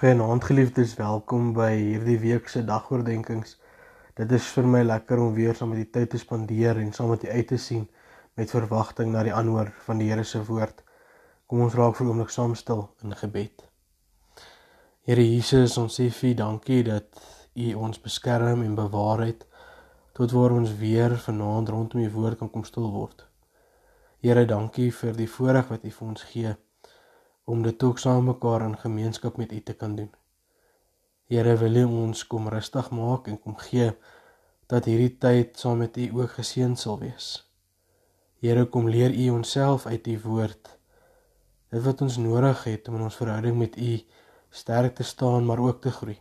Genaamd geliefdes, welkom by hierdie week se dagoordenkings. Dit is vir my lekker om weer saam met die tyd te spandeer en saam met u uit te sien met verwagting na die aanhoor van die Here se woord. Kom ons raak vir 'n oomblik saam stil in gebed. Here Jesus, ons sê vir dankie dat u ons beskerm en bewaar het tot waar ons weer vanaand rondom u woord kan kom stil word. Here, dankie vir die voorreg wat u vir ons gee om dit ook saam mekaar in gemeenskap met U te kan doen. Here wil U ons kom rustig maak en kom gee dat hierdie tyd saam met U ook geseën sal wees. Here kom leer U onsself uit U woord. Dit wat ons nodig het om in ons verhouding met U sterk te staan maar ook te groei.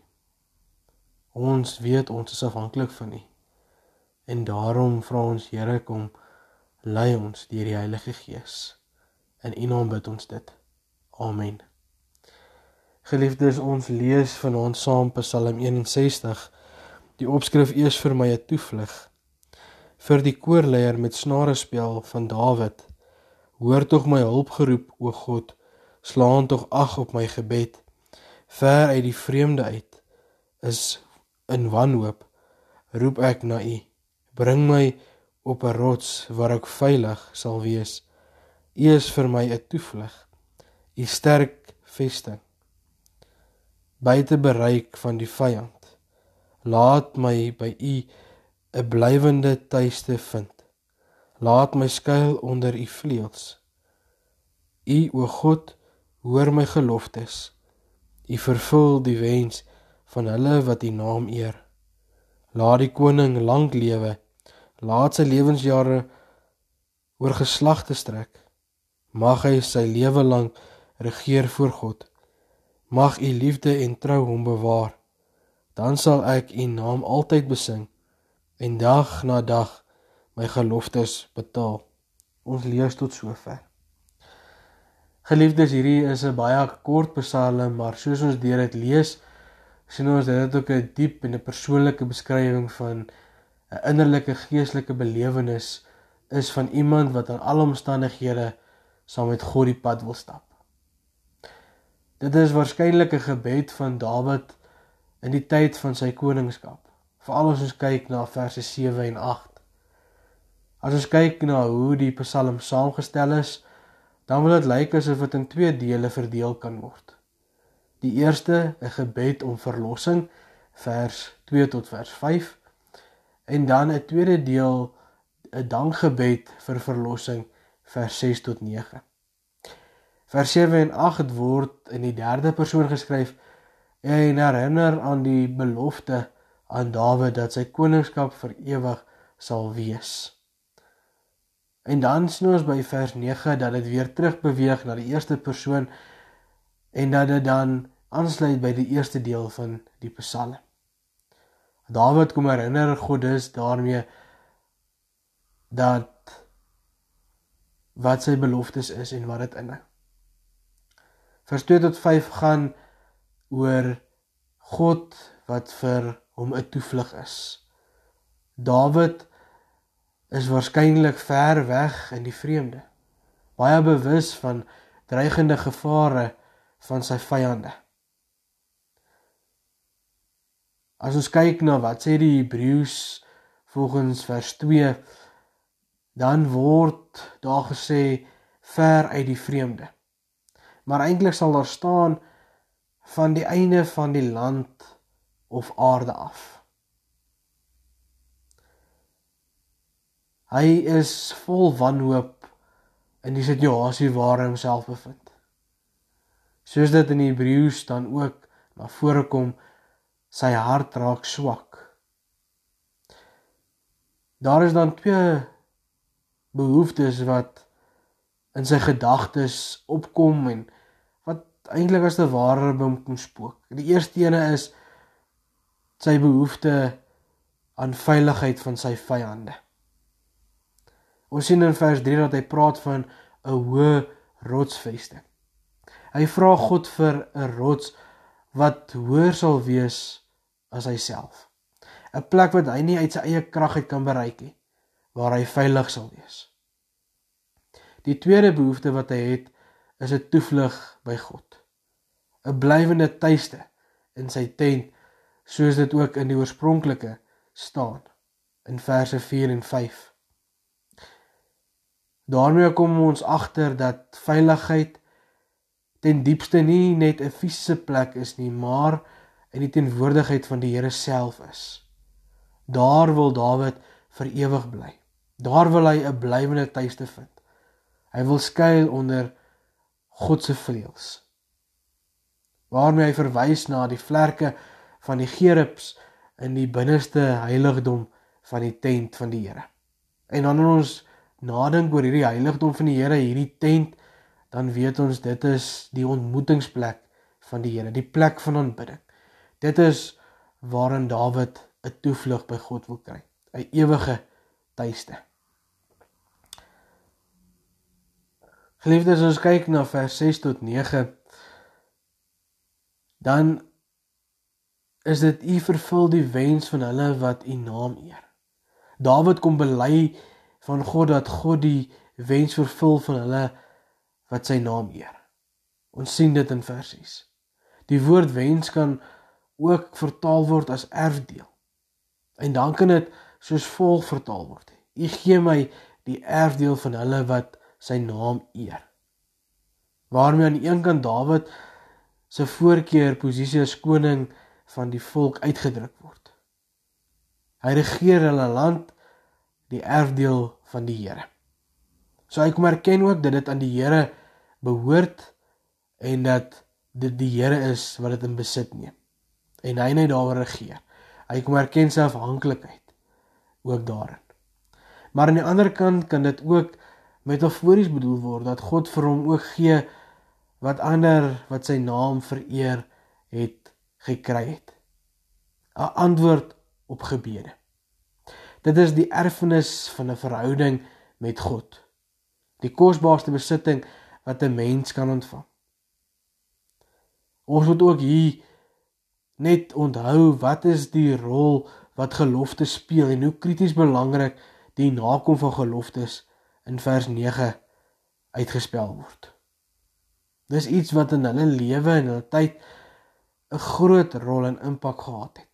Ons weet ons is afhanklik van U. En daarom vra ons Here kom lei ons deur die Heilige Gees. In U naam bid ons dit. Amen. Geliefdes, ons lees vanaand saam Psalm 61. Die opskrif eers vir my 'n toevlug vir die koorleier met snare spel van Dawid. Hoor tog my hulpgeroep, o God, slaan tog ag op my gebed. Ver uit die vreemde uit is in wanhoop roep ek na U. Bring my op 'n rots waar ek veilig sal wees. U is vir my 'n toevlug u sterk vesting. Buite bereik van die vyand. Laat my by u 'n blywende tuiste vind. Laat my skuil onder u vleuels u o god hoor my geloftes. U vervul die wens van hulle wat u naam eer. Laat die koning lank lewe. Laat sy lewensjare oor geslagte strek. Mag hy sy lewe lank regeer voor God. Mag u liefde en trou hom bewaar. Dan sal ek u naam altyd besing en dag na dag my geloftes betaal. Ons lees tot sover. Geliefdes, hierdie is 'n baie kort psalm, maar soos ons deur dit lees, sien ons dit ook 'n diep en 'n persoonlike beskrywing van 'n innerlike geestelike belewenis is van iemand wat aan alle omstandighede saam met God die pad wil stap. Dit is waarskynlik 'n gebed van Dawid in die tyd van sy koningskap. Veral as ons kyk na verse 7 en 8. As ons kyk na hoe die Psalm saamgestel is, dan wil dit lyk asof dit in twee dele verdeel kan word. Die eerste, 'n gebed om verlossing, vers 2 tot vers 5, en dan 'n tweede deel, 'n dankgebed vir verlossing, vers 6 tot 9. Vers 7 en 8 word in die derde persoon geskryf en herinner aan die belofte aan Dawid dat sy koningskap vir ewig sal wees. En dan sien ons by vers 9 dat dit weer terug beweeg na die eerste persoon en dat dit dan aansluit by die eerste deel van die Psalm. Dawid kom herinner God is daarmee dat wat sy beloftes is en wat dit inhou. Vers 2 tot 5 gaan oor God wat vir hom 'n toevlug is. Dawid is waarskynlik ver weg in die vreemde, baie bewus van dreigende gevare van sy vyande. As ons kyk na wat sê die Hebreëus volgens vers 2, dan word daar gesê ver uit die vreemde maar eintlik sal daar staan van die einde van die land of aarde af. Hy is vol wanhoop in die situasie waar hy homself bevind. Soos dit in Hebreëus dan ook na vore kom, sy hart raak swak. Daar is dan twee behoeftes wat in sy gedagtes opkom en eintlik as 'n ware bom kom spook. Die eerste ene is sy behoefte aan veiligheid van sy vyande. Ons sien in vers 3 dat hy praat van 'n hoë rotsvesting. Hy vra God vir 'n rots wat hoër sal wees as hy self. 'n Plek wat hy nie uit sy eie krag uit kan bereik nie, waar hy veilig sal wees. Die tweede behoefte wat hy het, is 'n toevlug by God. 'n blywende tuiste in sy tent soos dit ook in die oorspronklike staan in verse 4 en 5. daarmee kom ons agter dat veiligheid ten diepste nie net 'n fisiese plek is nie, maar in die teenwoordigheid van die Here self is. Daar wil Dawid vir ewig bly. Daar wil hy 'n blywende tuiste vind. Hy wil skuil onder God se vleuels. Waarmee hy verwys na die vlerke van die gerubs in die binneste heiligdom van die tent van die Here. En dan ons nadink oor hierdie heiligdom van die Here, hierdie tent, dan weet ons dit is die ontmoetingsplek van die Here, die plek van aanbidding. Dit is waarin Dawid 'n toevlug by God wil kry, 'n ewige tuiste. Geliefdes, ons kyk na vers 6 tot 9. Dan is dit u vervul die wens van hulle wat u naam eer. Dawid kom bely van God dat God die wens vervul van hulle wat sy naam eer. Ons sien dit in vers 6. Die woord wens kan ook vertaal word as erfdeel. En dan kan dit soos volg vertaal word. U gee my die erfdeel van hulle wat sy naam eer. Waarmee aan die een kant Dawid se voorkeur posisie as koning van die volk uitgedruk word. Hy regeer hulle land die erfdeel van die Here. So hy kom erken ook dat dit aan die Here behoort en dat dit die Here is wat dit in besit neem. En hy net daaroor regeer. Hy kom erken sy afhanklikheid ook daarin. Maar aan die ander kant kan dit ook metafories bedoel word dat God vir hom ook gee wat ander wat sy naam vereer het gekry het. 'n Antwoord op gebede. Dit is die erfenis van 'n verhouding met God. Die kosbaarste besitting wat 'n mens kan ontvang. Ons moet ook hier net onthou wat is die rol wat gelofte speel en hoe krities belangrik die nakom van geloftes in vers 9 uitgespel word. Dis iets wat in hulle lewe en hulle tyd 'n groot rol en impak gehad het.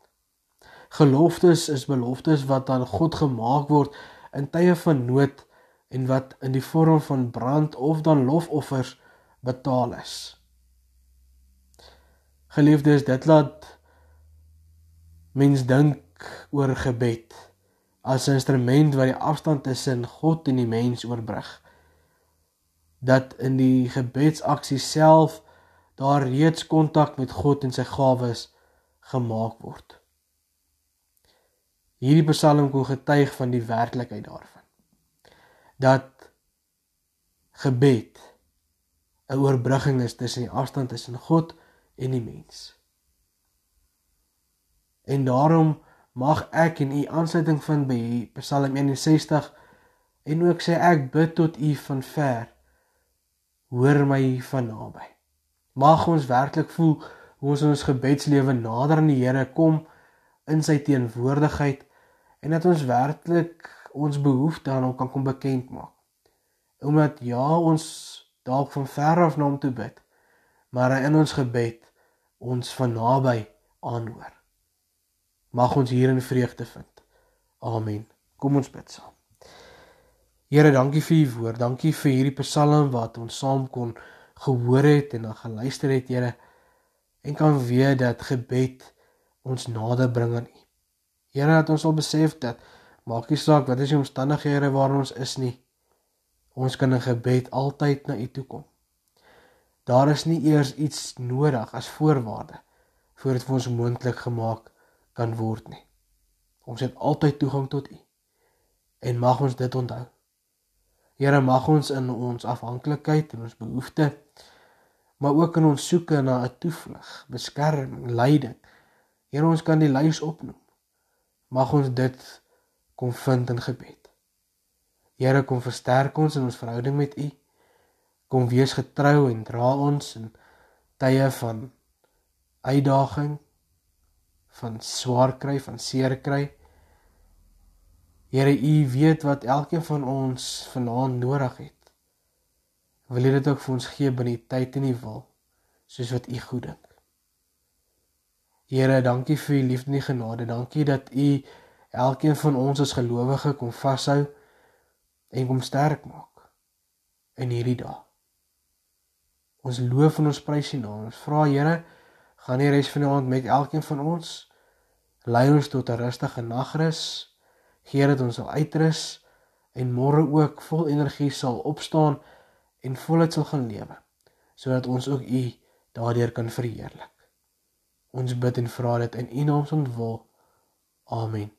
Geloftes is beloftes wat aan God gemaak word in tye van nood en wat in die vorm van brand of dan lofoffers betaal is. Geliefdes, dit laat mens dink oor gebed as 'n instrument wat die afstand tussen God en die mens oorbrug. Dat in die gebedsaksie self daar reeds kontak met God en sy gawes gemaak word. Hierdie Psalm kom getuig van die werklikheid daarvan. Dat gebed 'n oorbrugging is tussen die afstand tussen God en die mens. En daarom mag ek en u aansluiting vind by Psalm 61 en ook sê ek bid tot u van ver. Hoor my van naby. Mag ons werklik voel hoe ons in ons gebedslewe nader aan die Here kom in sy teenwoordigheid en dat ons werklik ons behoeftes aan hom kan kom bekend maak. Omdat ja, ons dalk van ver af na hom toe bid, maar in ons gebed ons van naby aanhoor. Mag ons hierin vreugde vind. Amen. Kom ons bid saam. Here, dankie vir u woord. Dankie vir hierdie Psalm wat ons saam kon gehoor het en dan geluister het, Here. En kan weet dat gebed ons nader bring aan u. Here dat ons sal besef dat maak nie saak wat is die omstandighede waarin ons is nie. Ons kan in gebed altyd na U toe kom. Daar is nie eers iets nodig as voorwaarde voordat vir ons moontlik gemaak kan word nie. Ons het altyd toegang tot U. En mag ons dit onthou. Here mag ons in ons afhanklikheid en ons behoeftes maar ook in ons soeke na 'n toevlug, beskerming, leiding. Here ons kan die lys opnoem. Mag ons dit kom vind in gebed. Here kom versterk ons in ons verhouding met U. Kom wees getrou en dra ons in tye van uitdaging, van swaar kry, van seer kry. Here, U weet wat elkeen van ons vanaand nodig het. Wil U dit ook vir ons gee binne die tyd en die wil, soos wat U goed dink. Here, dankie vir U liefde en genade. Dankie dat U elkeen van ons as gelowige kom vashou en kom sterk maak in hierdie dag. Ons loof en ons prys U naam. Ons vra Here, gaan die res van die aand met elkeen van ons lei ons tot 'n rustige nagrus. Gee dat ons sal uitrus en môre ook vol energie sal opstaan en voluit sal gaan lewe sodat ons ook U daardeur kan verheerlik. Ons bid en vra dit in U naam se wil. Amen.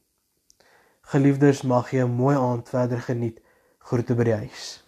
Geliefdes, mag jy 'n mooi aand verder geniet. Groete by die huis.